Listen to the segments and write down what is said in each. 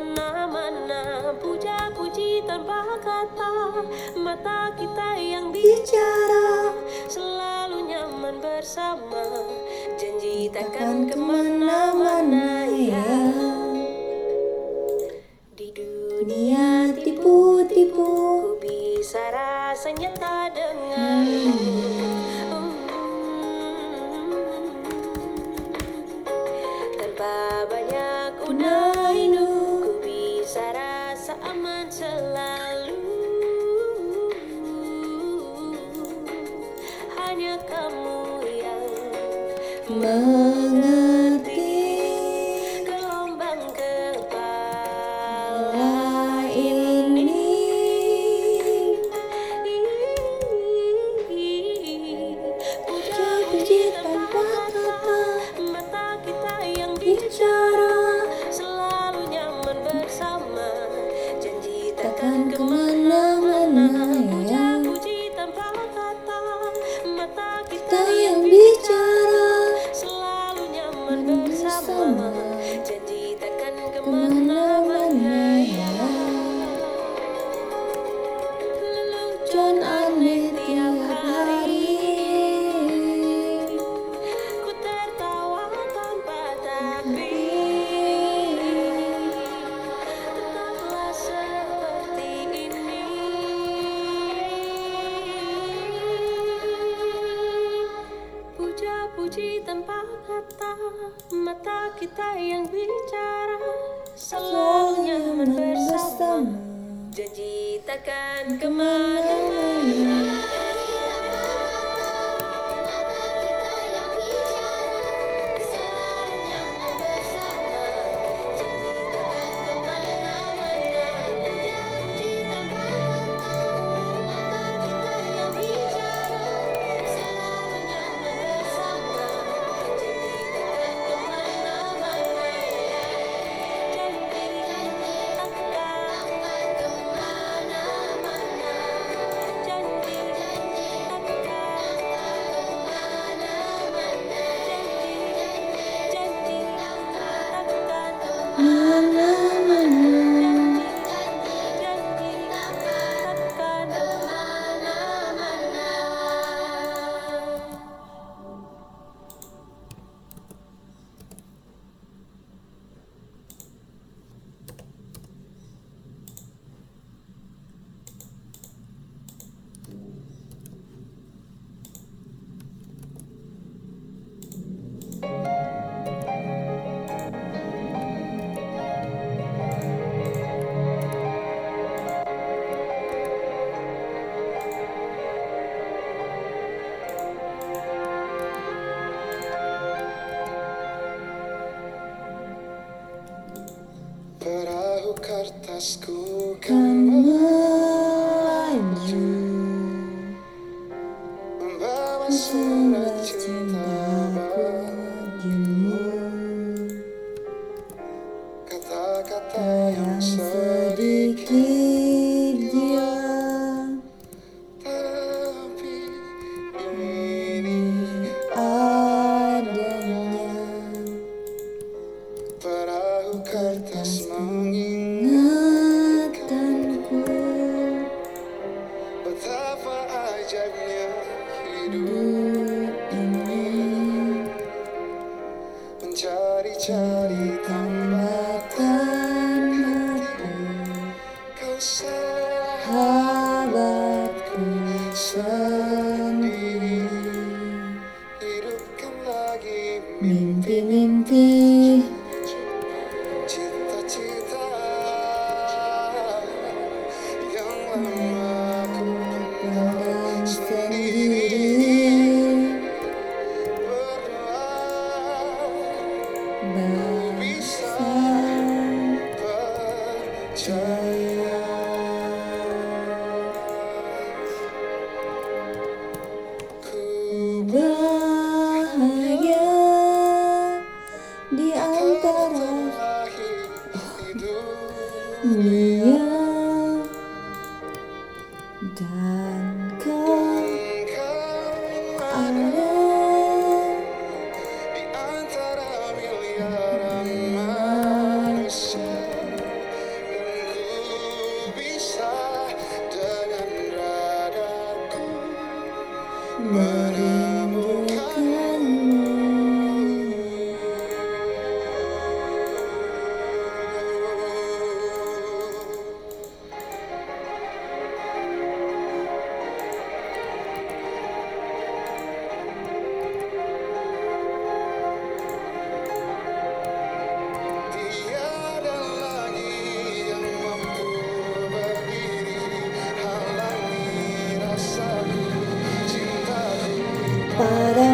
mana-mana. Puja puji tanpa kata Mata kita yang bicara Selalu nyaman bersama. Janji takkan ke mana-mana ya mata mata kita yang bicara. Selalu bersama. Janji takkan ke mana. Come kemalanmu you. shawty, come. Илья para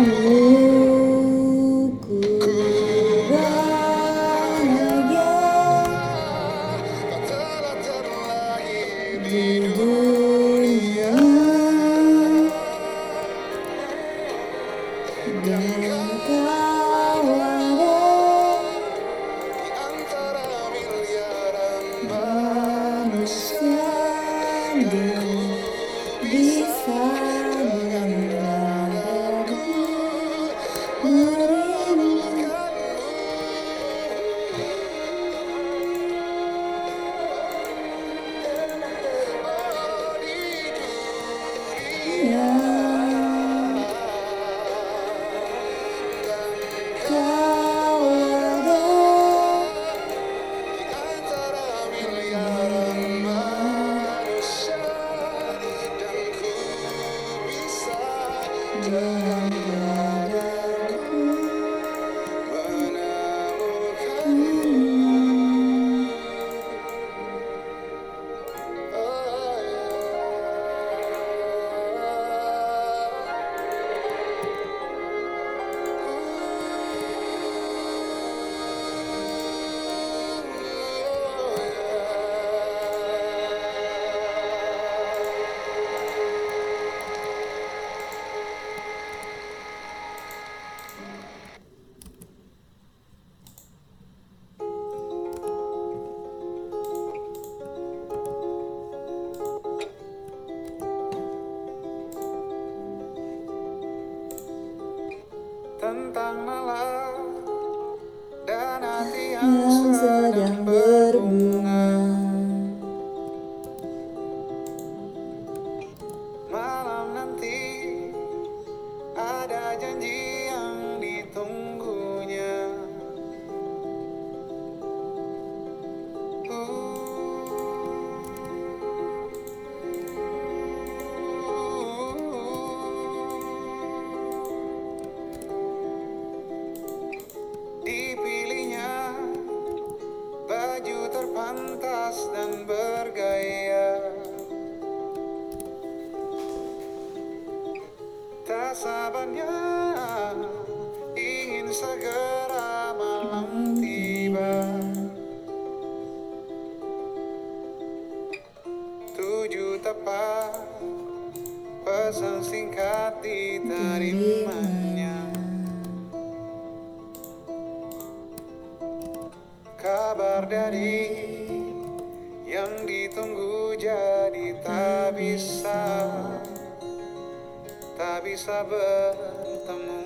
baju terpantas dan bergaya. Tak sabarnya ingin segera hari yang ditunggu jadi tak bisa tak bisa bertemu.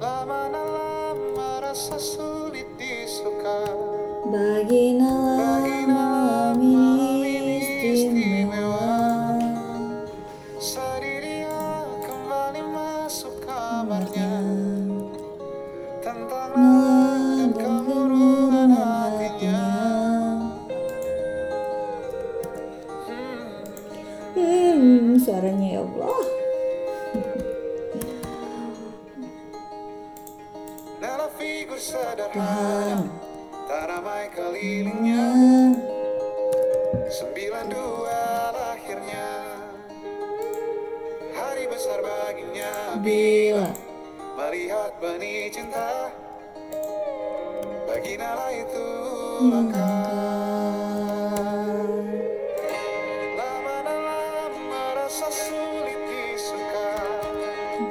Lama lama rasa sulit disuka. Bagi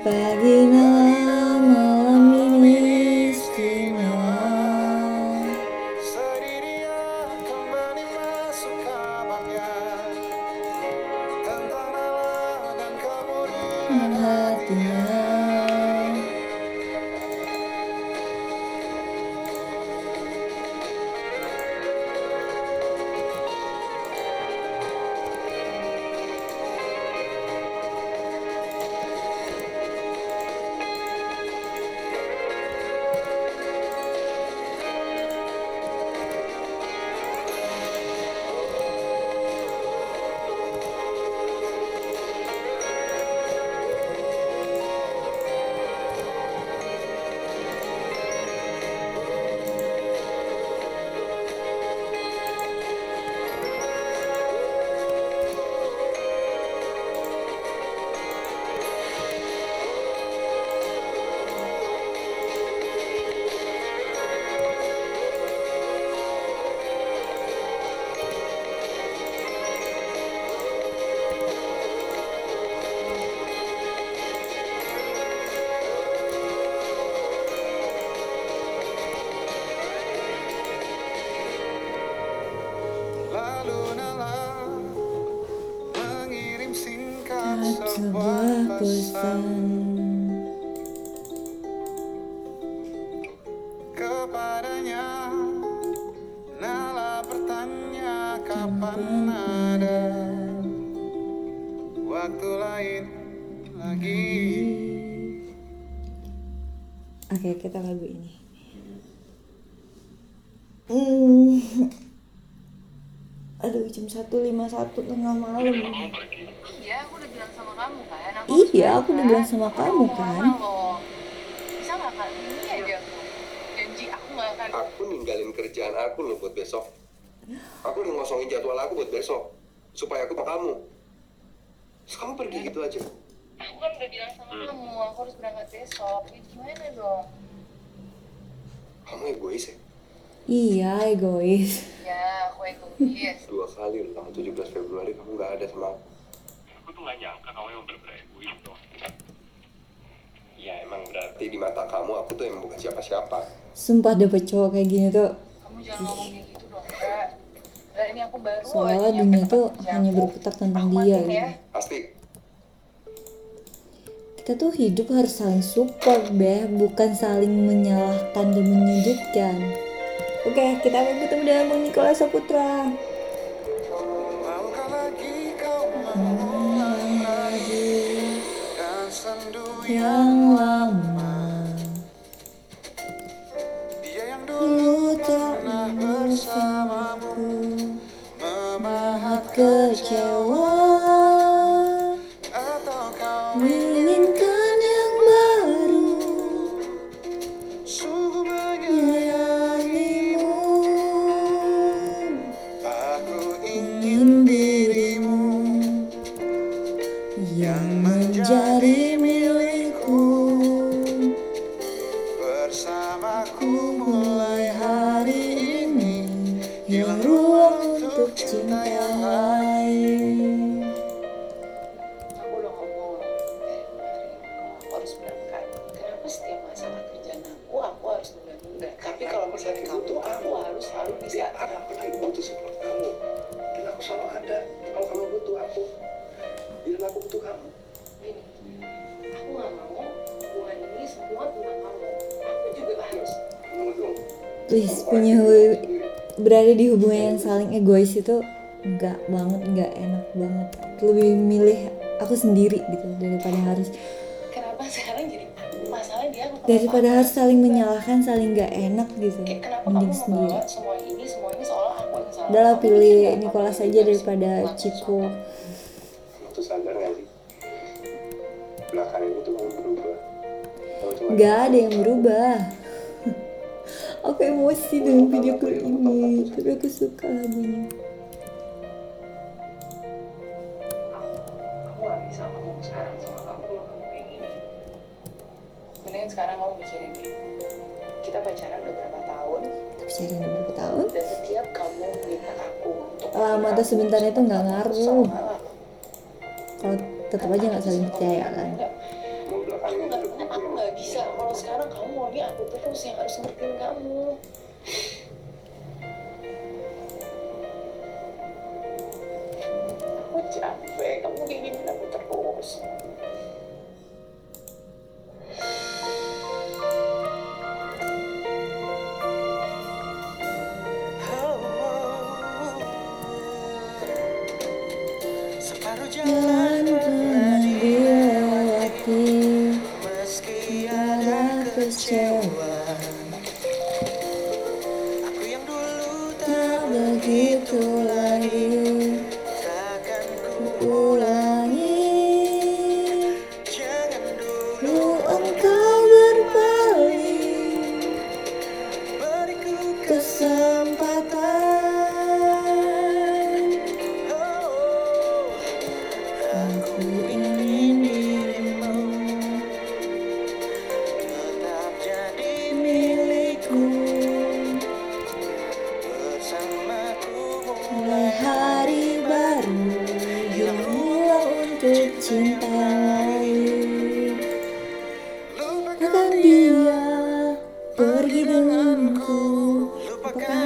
Baginda malam Oke, kita lagu ini. Hmm. Aduh, jam 1.51 tengah malam. Iya, aku udah bilang sama kamu kan. Aku Iya, aku udah bilang sama Aku kamu kan. Bisa nggak kak? Ini aja aku. Janji aku nggak akan. Aku ninggalin kerjaan aku loh buat besok. Aku udah ngosongin jadwal aku buat besok. Supaya aku sama kamu. Terus kamu pergi gitu aja. Aku kan udah bilang sama kamu, aku harus berangkat besok. Ya gimana dong? Kamu egois ya? Iya, egois. Ya, aku egois. Dua kali loh, tanggal 17 Februari kamu gak ada sama aku. aku tuh gak nyangka kamu yang bener-bener egois loh Ya emang berarti di mata kamu aku tuh emang bukan siapa-siapa. Sumpah dapet cowok kayak gini tuh Kamu jangan ngomong kayak gitu dong, kak. Ini aku baru Soalnya dunia tuh hanya berputar tentang Aku dia ya. gitu. Pasti. Kita tuh hidup harus saling support, Beh, bukan saling menyalahkan dan menyudutkan. Oke, kita akan ketemu dengan Bang Nikola Saputra. Sendu Yang lama Dia yang dulu tak memahat Memahat kecewa. Aku butuh kamu. Gini, aku nggak mau hubungan ini semua tentang kamu. Aku juga harus. Please punya berada di hubungan yang saling egois itu nggak banget nggak enak banget lebih milih aku sendiri gitu daripada harus Kenapa sekarang jadi masalah dia aku daripada harus saling menyalahkan saling nggak enak gitu Kayak kenapa mending kamu sendiri semua ini, semua ini seolah aku yang salah. udahlah pilih Nicola saja daripada harus nggak ada yang berubah. Aku emosi dengan video klip ini tapi aku suka lagunya. Ngomong sekarang kamu mikirin. Kita pacaran udah berapa tahun? Tapi saya udah berapa tahun? Dan setiap kamu minta aku untuk lama atau sebentar itu nggak ngaruh. kalau tetap aja nggak saling percaya kan aku yang harus ngertiin kamu. kecewa. Aku yang dulu tak begitu. пока.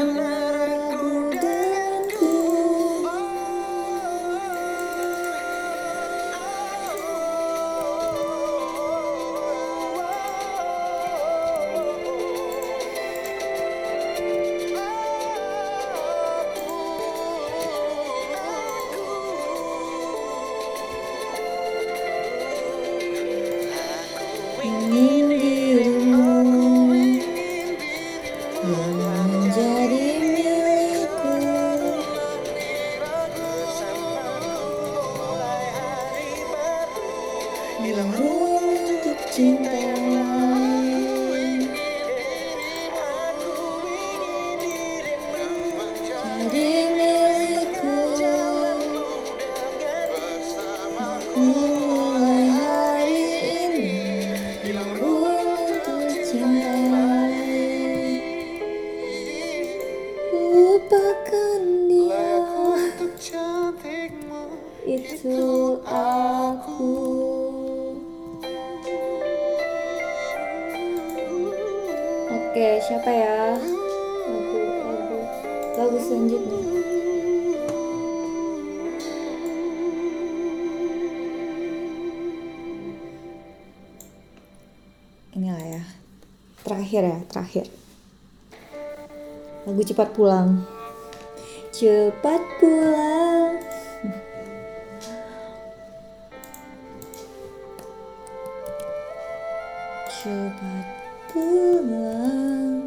cepat pulang. Cepat pulang. Cepat pulang.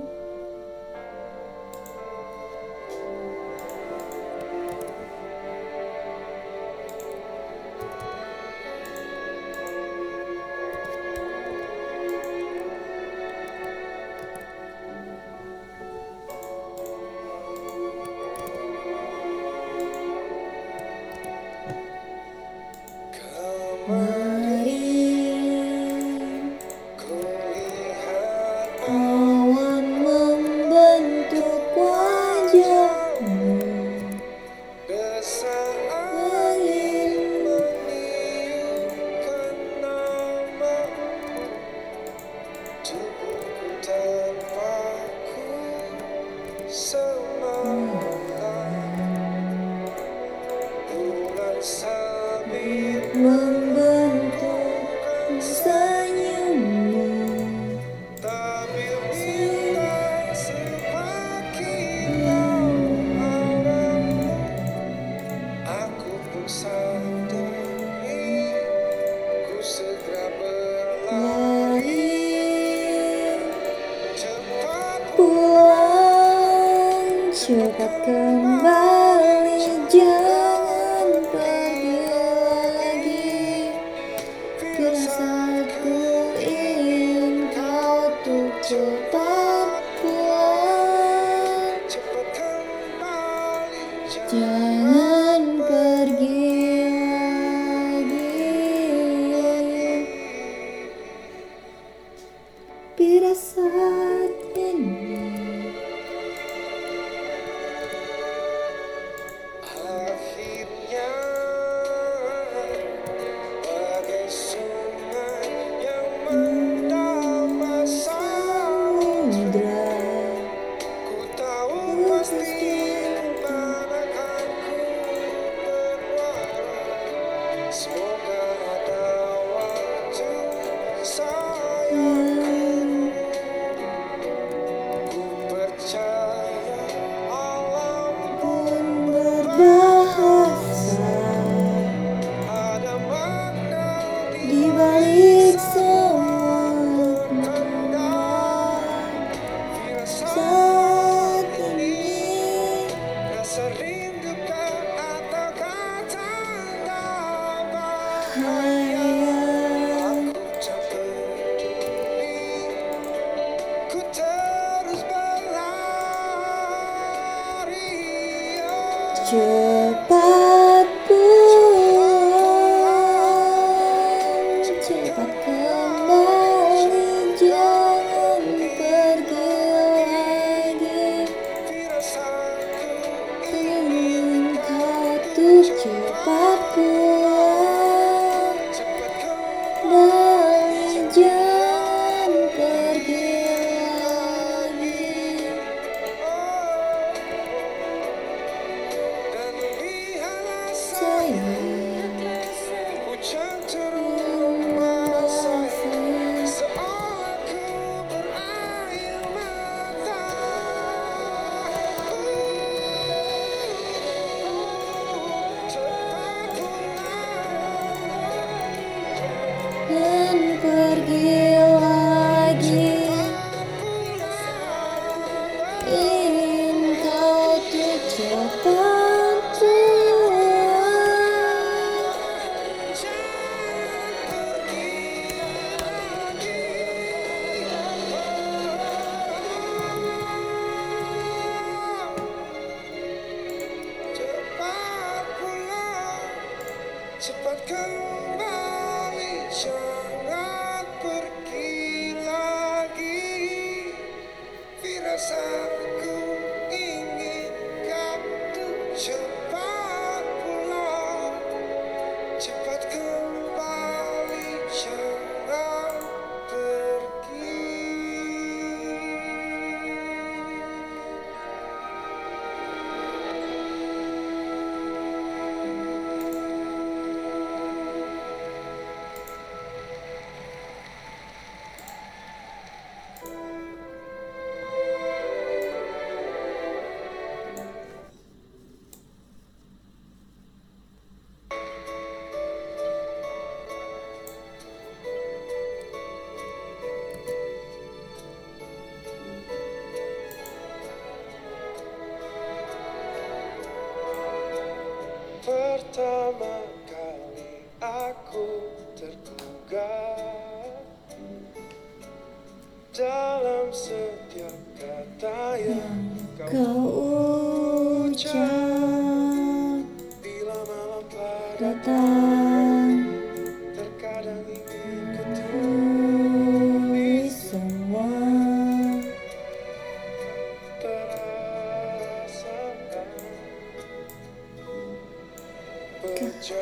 就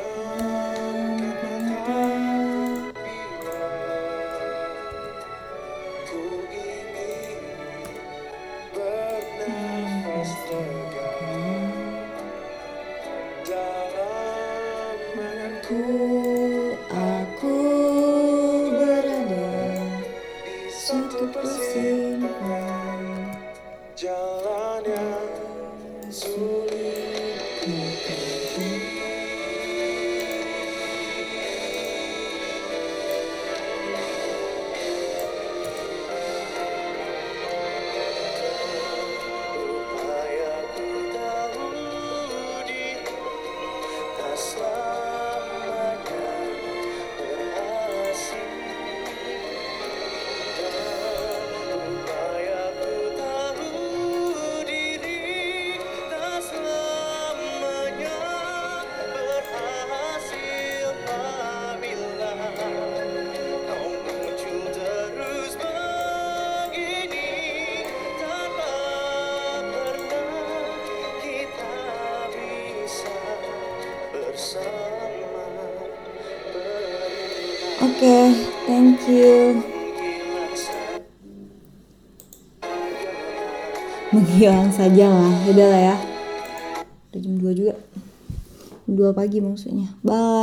hilang saja lah udah lah ya. Udah jam 2 juga. 2 pagi maksudnya. Bye.